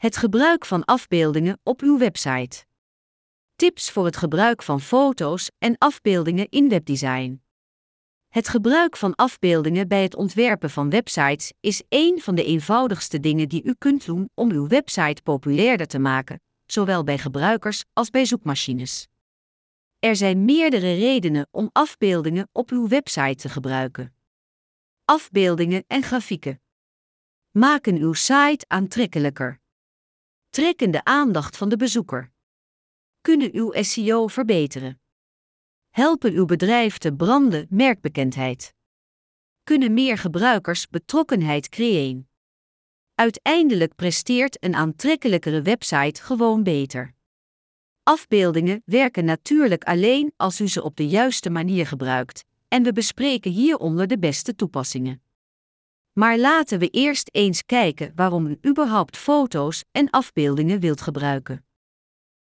Het gebruik van afbeeldingen op uw website. Tips voor het gebruik van foto's en afbeeldingen in webdesign. Het gebruik van afbeeldingen bij het ontwerpen van websites is een van de eenvoudigste dingen die u kunt doen om uw website populairder te maken, zowel bij gebruikers als bij zoekmachines. Er zijn meerdere redenen om afbeeldingen op uw website te gebruiken. Afbeeldingen en grafieken maken uw site aantrekkelijker. Trekken de aandacht van de bezoeker. Kunnen uw SEO verbeteren. Helpen uw bedrijf te branden merkbekendheid. Kunnen meer gebruikers betrokkenheid creëren. Uiteindelijk presteert een aantrekkelijkere website gewoon beter. Afbeeldingen werken natuurlijk alleen als u ze op de juiste manier gebruikt, en we bespreken hieronder de beste toepassingen. Maar laten we eerst eens kijken waarom u überhaupt foto's en afbeeldingen wilt gebruiken.